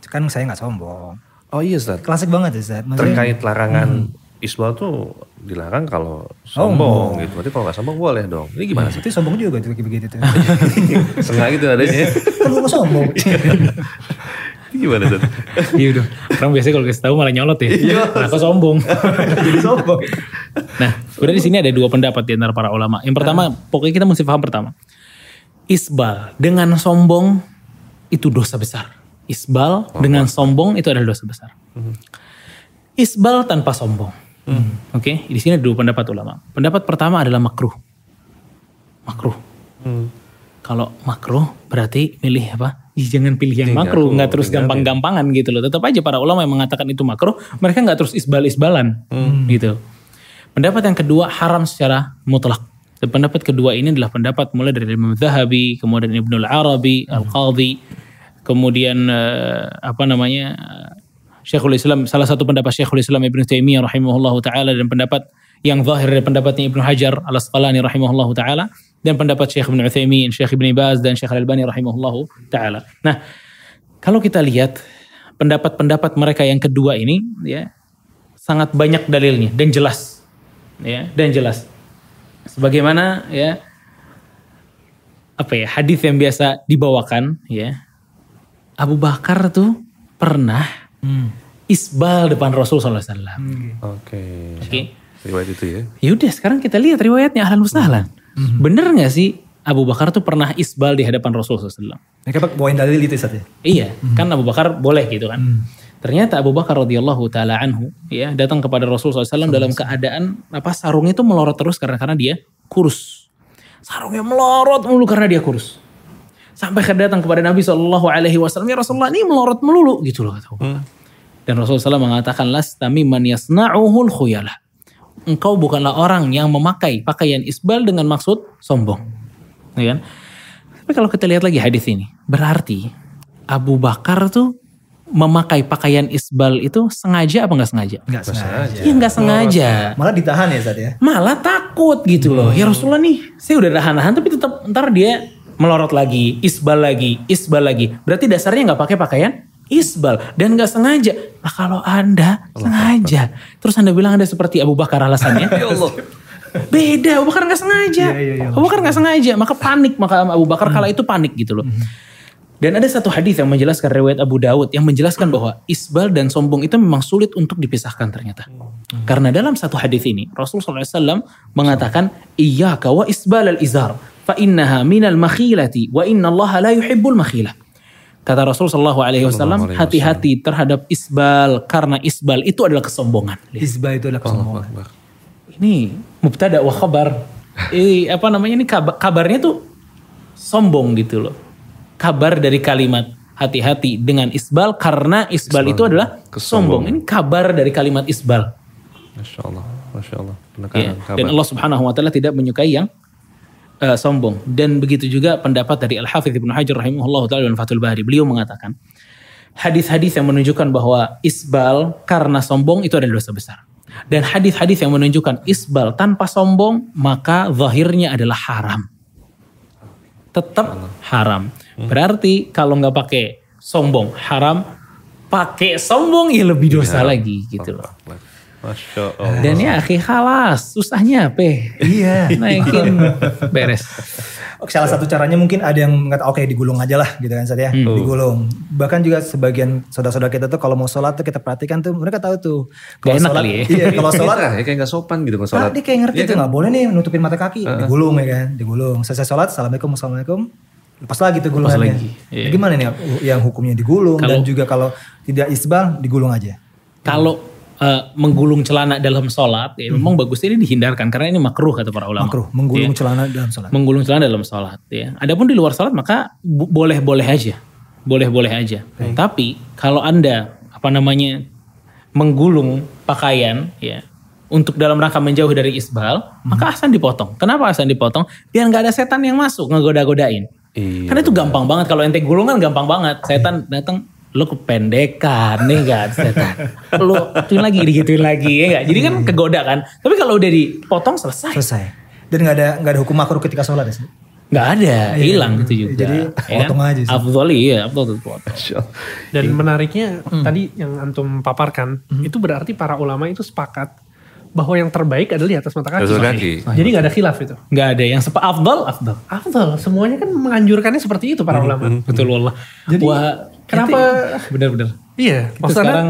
kan saya nggak sombong. Oh iya Ustaz. Klasik banget ya, Ustaz. Maksudnya- Terkait larangan isbal tuh dilarang kalau sombong gitu. Berarti kalau nggak sombong boleh dong. Ini gimana sih? itu sombong juga tuh begitu tuh. Sengaja gitu adanya. kan mau sombong. Ini gimana Ustaz? Iya udah. Orang biasanya kalau kasih tahu malah nyolot ya. Iya. Aku sombong. Jadi sombong. Nah, sebenarnya di sini ada dua pendapat di antara para ulama. Yang pertama, pokoknya kita mesti paham pertama. Isbal dengan sombong itu dosa besar. Isbal dengan sombong itu adalah dosa besar. Isbal tanpa sombong. Oke, di sini ada dua pendapat ulama. Pendapat pertama adalah makruh. Makruh. Kalau makruh berarti milih apa? Jangan pilih yang Tinggal makruh, nggak terus tinggal gampang-gampangan gitu loh. Tetap aja para ulama yang mengatakan itu makruh, mereka nggak terus isbal-isbalan gitu. Pendapat yang kedua haram secara mutlak. Dan pendapat kedua ini adalah pendapat mulai dari Imam Zahabi, kemudian Ibnu Arabi, Al-Qadhi, kemudian eh, apa namanya Syekhul Islam, salah satu pendapat Syekhul Islam Ibnu Taimiyah rahimahullahu taala dan pendapat yang zahir dari pendapatnya Ibnu Hajar Al-Asqalani rahimahullahu taala dan pendapat Syekh Ibnu Utsaimin, Syekh Ibnu Baz dan Syekh Al-Albani rahimahullahu taala. Nah, kalau kita lihat pendapat-pendapat mereka yang kedua ini ya sangat banyak dalilnya dan jelas ya dan jelas sebagaimana ya apa ya hadis yang biasa dibawakan ya Abu Bakar tuh pernah isbal depan Rasul SAW. Oke. Oke. Riwayat itu ya. Yaudah sekarang kita lihat riwayatnya ahlan wasahlan. Bener nggak sih Abu Bakar tuh pernah isbal di hadapan Rasul SAW? Mereka poin dalil itu Ustaz ya. Iya, kan Abu Bakar boleh gitu kan. Ternyata Abu Bakar radhiyallahu taala anhu ya datang kepada Rasul SAW dalam keadaan apa sarungnya itu melorot terus karena karena dia kurus. Sarungnya melorot mulu karena dia kurus. Sampai datang kepada Nabi Shallallahu Alaihi Wasallam ya Rasulullah ini melorot melulu gitu loh kata Bakar. Dan Rasulullah SAW mengatakan lasta mimman yasna'uhul khuyala. Engkau bukanlah orang yang memakai pakaian isbal dengan maksud sombong. Ya kan? Tapi kalau kita lihat lagi hadis ini, berarti Abu Bakar tuh memakai pakaian isbal itu sengaja apa nggak sengaja? Nggak sengaja. Iya nggak sengaja. Malah ditahan ya Ustaz ya. Malah takut gitu loh. Ya Rasulullah nih, saya udah nahan-nahan tapi tetap ntar dia melorot lagi, isbal lagi, isbal lagi. Berarti dasarnya nggak pakai pakaian isbal dan nggak sengaja. Nah kalau anda sengaja, terus anda bilang anda seperti Abu Bakar alasannya. ya Allah. Beda, Abu Bakar nggak sengaja. Iya, iya, iya. Abu Bakar nggak sengaja, maka panik maka Abu Bakar kala itu panik gitu loh. Dan ada satu hadis yang menjelaskan riwayat Abu Dawud yang menjelaskan bahwa isbal dan sombong itu memang sulit untuk dipisahkan ternyata. Karena dalam satu hadis ini Rasulullah SAW mengatakan iya wa isbal al izar fa innaha minal makhilati wa inna Allah la yuhibbul makhilah. Kata Rasul Shallallahu Alaihi Wasallam, hati-hati terhadap isbal karena isbal itu adalah kesombongan. Isbah itu adalah kesombongan. Ini mubtada wa khabar. Eh, apa namanya ini kabar, kabarnya tuh sombong gitu loh. Kabar dari kalimat hati-hati dengan isbal karena isbal, itu adalah sombong. Ini kabar dari kalimat isbal. Masya Allah. Masya Allah. Ya. Kabar. Dan Allah Subhanahu wa taala tidak menyukai yang eh, sombong. Dan begitu juga pendapat dari Al-Hafidz Ibnu Hajar rahimahullah taala dalam Fathul Bari. Beliau mengatakan hadis-hadis yang menunjukkan bahwa isbal karena sombong itu adalah dosa besar. Dan hadis-hadis yang menunjukkan isbal tanpa sombong maka zahirnya adalah haram. Tetap haram. Berarti kalau nggak pakai sombong haram, pakai sombong ya lebih dosa lagi gitu loh. Masya Allah. Dan ya akhi halas, susahnya apa? Iya. Naikin beres. Oke, salah satu caranya mungkin ada yang mengatakan oke digulung aja lah gitu kan Ustaz ya. Hmm. Digulung. Bahkan juga sebagian saudara-saudara kita tuh kalau mau sholat tuh kita perhatikan tuh mereka tahu tuh. Gak enak sholat, kali ya. Iya, kalau sholat ya kayak gak sopan gitu kalau sholat. Nah, dia kayak ngerti Iya tuh kan? nggak boleh nih nutupin mata kaki, digulung ya kan, digulung. Selesai sholat, assalamualaikum, assalamualaikum, lepas lagi tuh gulungannya. lagi, iya. Nah, gimana nih yang hukumnya digulung dan Kalau- juga kalau tidak isbal digulung aja. Kalau eh, menggulung celana dalam sholat, ya, memang bagusnya ini dihindarkan karena ini makruh kata para ulama. Makruh, menggulung Ya. celana dalam sholat. Menggulung celana dalam sholat. Ya. Adapun di luar sholat maka boleh-boleh aja, boleh-boleh aja. Tapi kalau anda apa namanya menggulung pakaian, ya untuk dalam rangka menjauh dari isbal, maka asan dipotong. Kenapa asan dipotong? Biar nggak ada setan yang masuk ngegoda-godain. Iya, Karena itu gampang banget kalau ente gulung kan gampang banget. Setan datang lu kependekan nih kan setan. Lu gituin lagi digituin lagi ya enggak. Jadi kan kegoda kan. Tapi kalau udah dipotong selesai. Selesai. Dan nggak ada nggak ada hukum makruh ketika sholat ya. sih? Nggak ada, hilang gitu juga. Jadi, Ya potong aja sih. Afdol iya, afdol potong. Allah. Dan menariknya tadi yang antum paparkan itu berarti para ulama itu sepakat bahwa yang terbaik adalah di atas mata kaki. Atas kaki. Jadi nggak ada khilaf itu. Nggak ada yang sepa afdol, afdol. Afdal, semuanya kan menganjurkannya seperti itu para ulama. Betul wallah. Jadi, Wah, kenapa- benar-benar. Iya, Itu maksudnya sekarang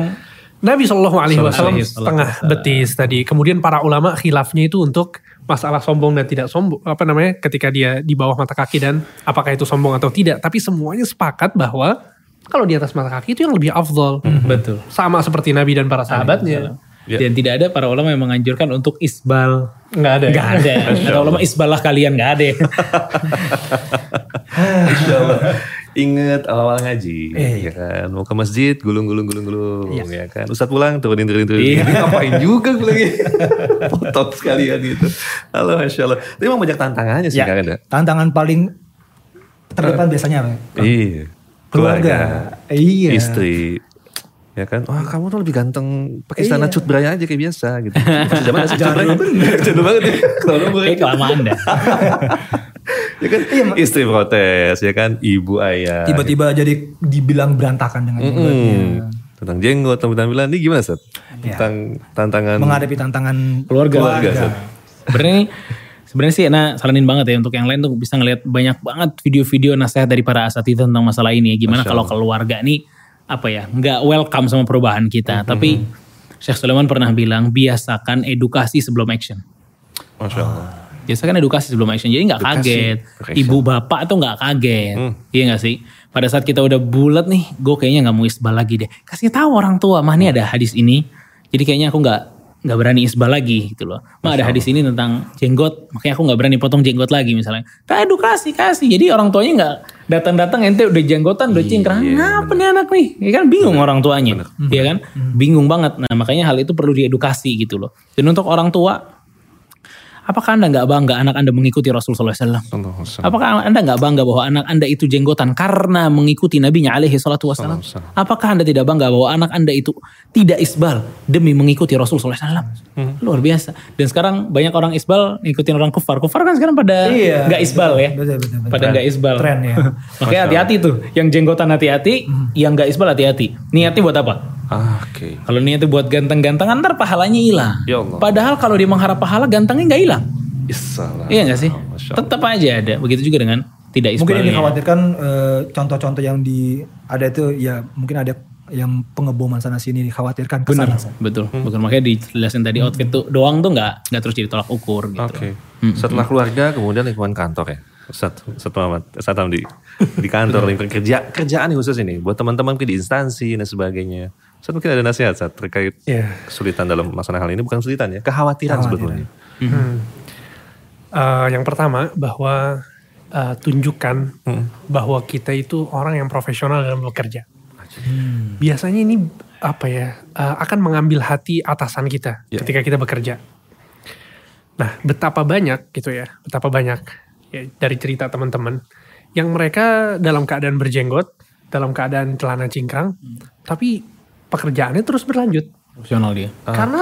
Nabi Shallallahu Alaihi Wasallam setengah betis tadi. Kemudian para ulama khilafnya itu untuk masalah sombong dan tidak sombong. Apa namanya? Ketika dia di bawah mata kaki dan apakah itu sombong atau tidak. Tapi semuanya sepakat bahwa kalau di atas mata kaki itu yang lebih afdol. betul. Sama seperti Nabi dan para sahabatnya. Ya. Dan tidak ada para ulama yang menganjurkan untuk isbal. Nggak ada. ya? Nggak ada. Kata ulama isbal lah kalian nggak ada. Insya Allah. Ingat awal-awal ngaji, Eh, ya kan. Mau ke masjid, gulung, gulung, gulung, gulung, ya kan. Ustadz pulang, turunin, turunin, turunin. Iya. Ngapain juga gue lagi. Potong sekalian gitu. Halo, Masya Allah. Tapi emang banyak tantangannya sih, Ya. kan ada. Tantangan paling terdepan biasanya apa? Iya. Keluarga. Iya. Istri. Ya kan, wah kamu tuh lebih ganteng pakai Iya. istana cut beraya aja kayak biasa gitu. Zaman nasi cut beraya. Jadul banget ya. Kayak kelamaan dah. Ya kan, istri protes, ya kan, ibu ayah. Tiba-tiba jadi dibilang berantakan dengan jenggotnya. Hmm. Tentang jenggot, tentang tampilan ini gimana Seth? Ya. Tentang tantangan Menghadapi tantangan Keluarga. keluarga. Sebenarnya sebenarnya sih Nah saranin banget ya untuk yang lain tuh bisa ngeliat banyak banget video-video nasihat dari para asatidz tentang masalah ini. Gimana kalau keluarga nih apa ya nggak welcome sama perubahan kita. Hmm, Tapi Syekh Sulaiman pernah bilang biasakan edukasi sebelum action. Masya Allah. Biasakan edukasi sebelum action. Jadi nggak kaget. Ibu bapak tuh nggak kaget. Hmm. Iya nggak sih? Pada saat kita udah bulat nih, gue kayaknya nggak mau isbal lagi deh. Kasih tahu orang tua, mah nih ada hadis ini. Jadi kayaknya aku nggak nggak berani isbal lagi gitu loh. Mah ada hadis ini tentang jenggot, makanya aku nggak berani potong jenggot lagi misalnya. Nah, edukasi kasih. Jadi orang tuanya nggak datang-datang ente udah jenggotan, udah cingkrang. Ngapa nih anak nih? Ya kan bingung orang tuanya. Iya kan? Bingung banget. Nah makanya hal itu perlu diedukasi gitu loh. Dan untuk orang tua, apakah anda nggak bangga anak anda mengikuti Rasulullah SAW? Sallallahu alaihi Apakah anda nggak bangga bahwa anak anda itu jenggotan karena mengikuti nabinya alaihi salatu wassalam? Apakah anda tidak bangga bahwa anak anda itu tidak isbal demi mengikuti Rasulullah SAW? Luar biasa. Dan sekarang banyak orang isbal ngikutin orang kufar. Kufar kan sekarang pada Iya. nggak isbal ya. Betul, betul, betul. Pada nggak isbal. Tren ya. Makanya hati-hati tuh. Yang jenggotan hati-hati, yang nggak isbal hati-hati. Niatnya buat apa? Ah, Oke. Kalau niatnya buat ganteng-gantengan ntar pahalanya hilang. Ya Allah. Padahal kalau dia mengharap pahala gantengnya nggak hilang. Issalam. Iya gak sih? Tetap aja ada. Begitu juga dengan tidak Mungkin yang isbalnya. dikhawatirkan eh, contoh-contoh yang di ada itu ya mungkin ada yang pengeboman sana sini dikhawatirkan ke Bener, sana. Betul. Betul. Makanya dijelasin tadi outfit tuh doang tuh nggak nggak terus jadi tolak ukur gitu. Oke. Setelah keluarga kemudian lingkungan kantor ya. Ustaz, Ustaz Muhammad, Ustaz Hamdi. Di kantor, lingkungan kerja, kerjaan nih khusus ini. Buat teman-teman di instansi dan sebagainya. Ustaz mungkin ada nasihat Ustaz terkait Iya. kesulitan dalam melaksanakan hal ini. Bukan kesulitan ya, kekhawatiran, sebetulnya. Eh, yang pertama bahwa eh, tunjukkan Hmm. bahwa kita itu orang yang profesional dalam bekerja. Biasanya ini apa ya eh, akan mengambil hati atasan kita Ya. ketika kita bekerja. Nah, betapa banyak gitu ya, betapa banyak ya, dari cerita teman-teman yang mereka dalam keadaan berjenggot, dalam keadaan celana cingkrang, tapi pekerjaannya terus berlanjut Profesional dia. karena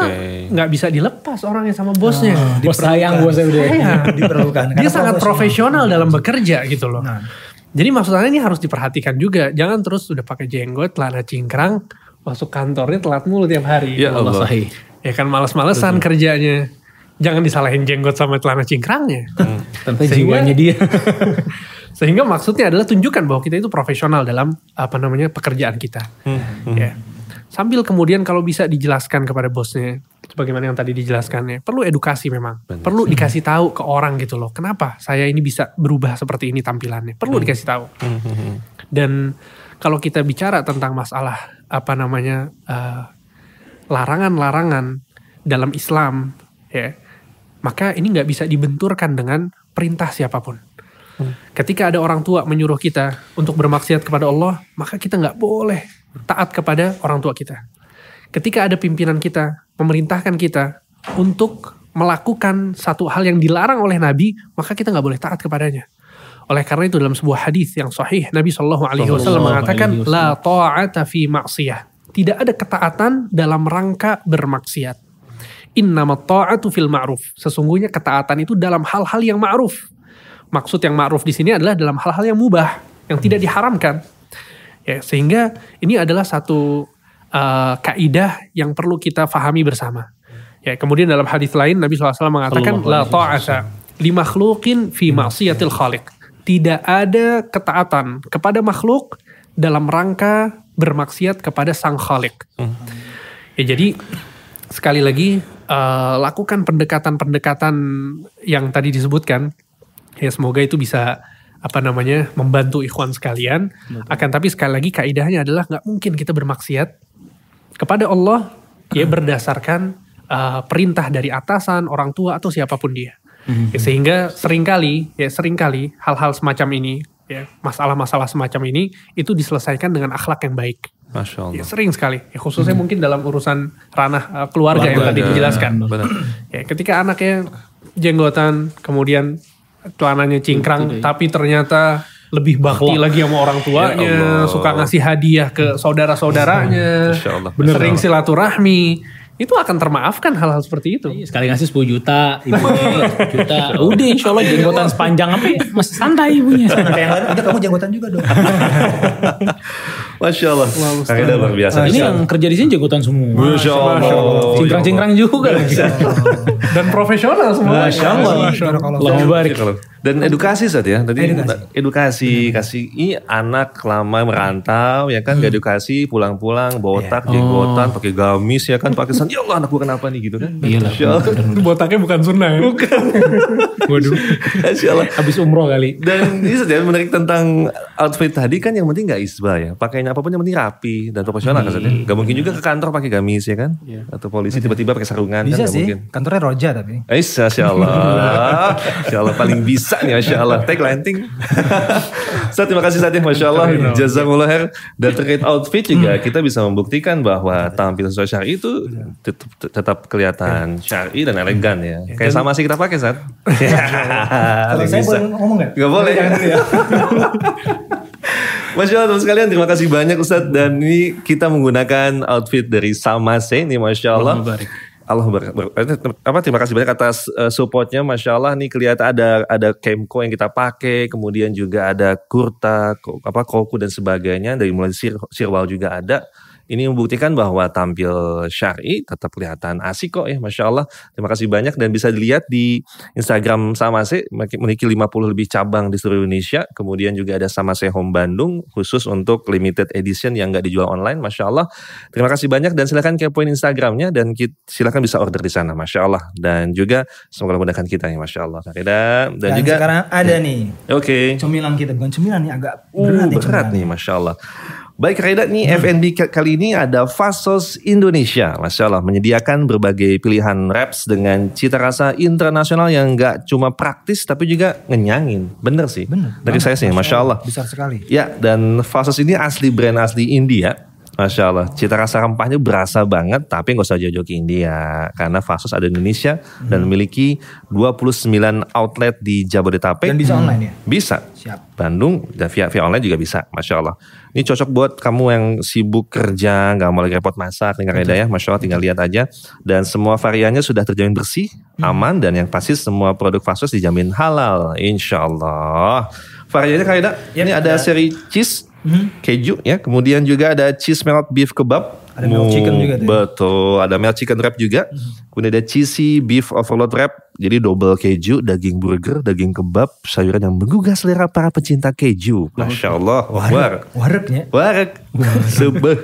nggak bisa dilepas orangnya sama bosnya. Bos sayang bosnya udah. Sayang. Diperlukan. Dia sangat profesional dalam bekerja gitu loh. Nah. Jadi maksudnya ini harus diperhatikan juga. Jangan terus udah pakai jenggot, celana cingkrang, masuk kantornya telat mulu tiap hari. Ya Allah Allah. sahih. Ya kan males-malesan kerjanya. Jangan disalahin jenggot sama celana cingkrangnya. Tentu Sehingga- jiwanya dia. Sehingga maksudnya adalah tunjukkan bahwa kita itu profesional dalam apa namanya pekerjaan kita. Ya. Sambil kemudian kalau bisa dijelaskan kepada bosnya, sebagaimana yang tadi dijelaskannya, perlu edukasi memang, perlu dikasih tahu ke orang gitu loh. Kenapa saya ini bisa berubah seperti ini tampilannya? Perlu dikasih tahu. Dan kalau kita bicara tentang masalah apa namanya eh, larangan-larangan dalam Islam, ya, maka ini nggak bisa dibenturkan dengan perintah siapa pun. Ketika ada orang tua menyuruh kita untuk bermaksiat kepada Allah, maka kita nggak boleh taat kepada orang tua kita. Ketika ada pimpinan kita memerintahkan kita untuk melakukan satu hal yang dilarang oleh Nabi, maka kita nggak boleh taat kepadanya. Oleh karena itu dalam sebuah hadis yang sahih Nabi Shallallahu Alaihi Wasallam mengatakan la ta'ata fi maksiyah. Tidak ada ketaatan dalam rangka bermaksiat. Innama ta'atu fil ma'ruf. Sesungguhnya ketaatan itu dalam hal-hal yang ma'ruf. Maksud yang ma'ruf di sini adalah dalam hal-hal yang mubah, yang tidak diharamkan. Ya, sehingga ini adalah satu uh, kaidah yang perlu kita fahami bersama. Ya, kemudian dalam hadis lain Nabi SAW mengatakan la alaihi ta'ata li makhluqin fi maksiatil khaliq. Tidak ada ketaatan kepada makhluk dalam rangka bermaksiat kepada sang khalik. Ya jadi sekali lagi eh, lakukan pendekatan-pendekatan yang tadi disebutkan. Ya semoga itu bisa apa namanya membantu ikhwan sekalian. Akan tapi sekali lagi kaidahnya adalah nggak mungkin kita bermaksiat kepada Allah ya berdasarkan eh, perintah dari atasan, orang tua atau siapa pun dia. Ya, sehingga sering kali ya sering kali hal-hal semacam ini ya masalah-masalah semacam ini itu diselesaikan dengan akhlak yang baik. Masya Allah. Ya, sering sekali, ya, khususnya mungkin dalam urusan ranah uh, keluarga, yang tadi dijelaskan. Benar. Ya, ketika anaknya jenggotan, kemudian celananya cingkrang, tapi ternyata lebih bakti lagi sama orang Ya tuanya, Allah. suka ngasih hadiah ke saudara-saudaranya, sering silaturahmi, itu akan termaafkan hal-hal seperti itu. Iya, Sekali ngasih 10 juta, 10 juta. Udah insya Allah jenggotan sepanjang apa ya, masih santai ibunya. Kayak yang lain, udah kamu jenggotan juga dong. Masya Allah. Eda luar biasa. Ini yang kerja di sini jenggotan semua. Masya Allah. Cingkrang-cingkrang juga. Dan profesional semua. Masya Allah. Masya Allah. Allah mubarik. Dan edukasi saat ya. Tadi Edukasi. edukasi, kasih ini anak lama merantau ya kan, gak edukasi pulang-pulang botak, jenggotan, pakai gamis ya kan, pakai. Ya Allah anakku kenapa nih gitu kan? Allah. Itu botaknya bukan sunnah ya. Waduh. Masya Allah. Habis umroh kali. Dan ini saja menarik tentang outfit tadi kan yang penting gak isbah ya. Pakainya apa pun yang penting rapi dan profesional kan saja. Gak mungkin juga ke kantor pakai gamis ya kan? Atau polisi tiba-tiba pakai sarungan Bisa kan sih, mungkin. kantornya Roja tapi. Eh, Masya Allah. Masya Allah paling bisa nih Masya Allah. Take lighting. Saat terima kasih saatnya Masya Allah. Jazakumullah khair. Dan terkait outfit juga kita bisa membuktikan bahwa tampil sesuai syari itu tetap, tetap kelihatan syari dan elegan ya. Kayak sama sih kita pakai saat. Kalau saya boleh ngomong nggak? Gak boleh. Masya Allah teman sekalian terima kasih banyak Ustadz Dan ini kita menggunakan outfit dari Samase ini Masya Allah. Allah ber, ber- apa terima kasih banyak atas eh, supportnya Masya Allah nih kelihatan ada ada kemko yang kita pakai kemudian juga ada kurta apa koku dan sebagainya dari mulai sir, sirwal juga ada ini membuktikan bahwa tampil syari tetap kelihatan asik kok ya Masya Allah. Terima kasih banyak dan bisa dilihat di Instagram Samase memiliki 50 lebih cabang di seluruh Indonesia. Kemudian juga ada Samase Home Bandung khusus untuk limited edition yang nggak dijual online Masya Allah. Terima kasih banyak dan silakan kepoin Instagramnya dan silakan bisa order di sana Masya Allah. Dan juga semoga memudahkan kita ya Masya Allah. Kak Reda. dan, Dan, juga sekarang ada nih. Oke. Cemilan kita bukan cemilan nih agak Uh, berat nih berat nih, Masya Allah. Baik, Reda nih FNB ka- kali ini ada Fasos Indonesia. Masya Allah, menyediakan berbagai pilihan wraps dengan cita rasa internasional yang nggak cuma praktis tapi juga ngenyangin. Bener sih. Bener. Dari saya sih, Masya Allah. Besar sekali. Ya, dan Fasos ini asli brand asli India. Masya Allah, cita rasa rempahnya berasa banget, tapi nggak usah jauh-jauh ke India. Karena Fasos ada di Indonesia dan memiliki 29 outlet di Jabodetabek. Dan bisa online ya? Bisa. Siap. Bandung dan via via online juga bisa, masya Allah. Ini cocok buat kamu yang sibuk kerja, nggak mau lagi repot masak, tinggal Reda ya, masya Allah tinggal lihat aja. Dan semua variannya sudah terjamin bersih, aman, dan yang pasti semua produk Fasos dijamin halal, insya Allah. Variannya Kak Reda, ini ada seri cheese, keju ya, kemudian juga ada cheese melt beef kebab. Ada melt chicken juga tuh ya. Betul, ada melt chicken wrap juga. Kemudian ada cheesy beef overload wrap. Jadi double keju, daging burger, daging kebab, sayuran yang menggugah selera para pecinta keju. Masya Allah. War. Wareknya. Warak. Sebeh.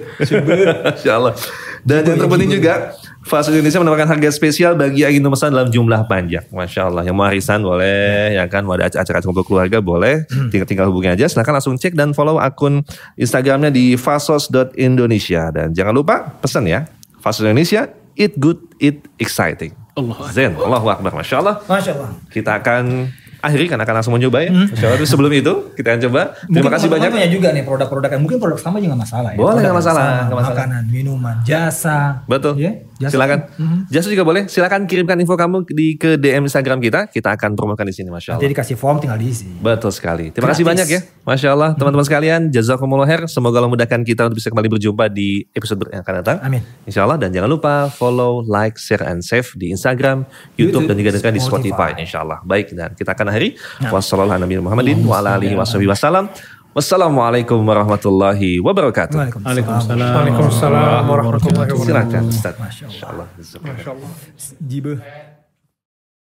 Masya Allah. Dan yang terpenting juga, Fast Indonesia menawarkan harga spesial bagi yang ingin memesan dalam jumlah panjang. Masya Allah. Yang mau arisan boleh, ya kan. Mau ada acara-acara kumpul keluarga boleh. Tinggal, tinggal hubungi aja. Silahkan langsung cek dan follow akun Instagramnya di fasos.indonesia. Dan jangan lupa pesan ya. Fast Food Indonesia, eat good, eat exciting. Allah Zen, Allahu Akbar, Masya Allah. Masya Allah. Kita akan akhiri karena akan langsung mencoba ya. Masya Allah. Tapi sebelum itu kita akan coba. Terima Mungkin kasih banyak. punya juga nih produk-produk yang mungkin produk sama juga nggak masalah ya. Boleh, nggak masalah, masalah. Makanan, minuman, jasa. Betul. Ya, jasa. Silakan. Mhm. Jasa juga boleh. Silakan kirimkan info kamu di ke DM Instagram kita. Kita akan promokan di sini, masya Nanti Allah. dikasih form tinggal diisi. Betul sekali. Terima kasih Gratis. banyak ya, masya Allah, teman-teman sekalian. Jazakumullah khair. Semoga Allah mudahkan kita untuk bisa kembali berjumpa di episode yang akan datang. Amin. Insya Allah dan jangan lupa follow, like, share, and save di Instagram, YouTube, YouTube, dan juga di Spotify. Insya Allah. Baik dan kita akan akhiri. Nah. Wassalamualaikum Muhammadin wa ala alihi wassalam. Wassalamualaikum warahmatullahi wabarakatuh. Waalaikumsalam. Waalaikumsalam warahmatullahi wabarakatuh. Silakan Ustaz. Masya Allah. Masya Allah.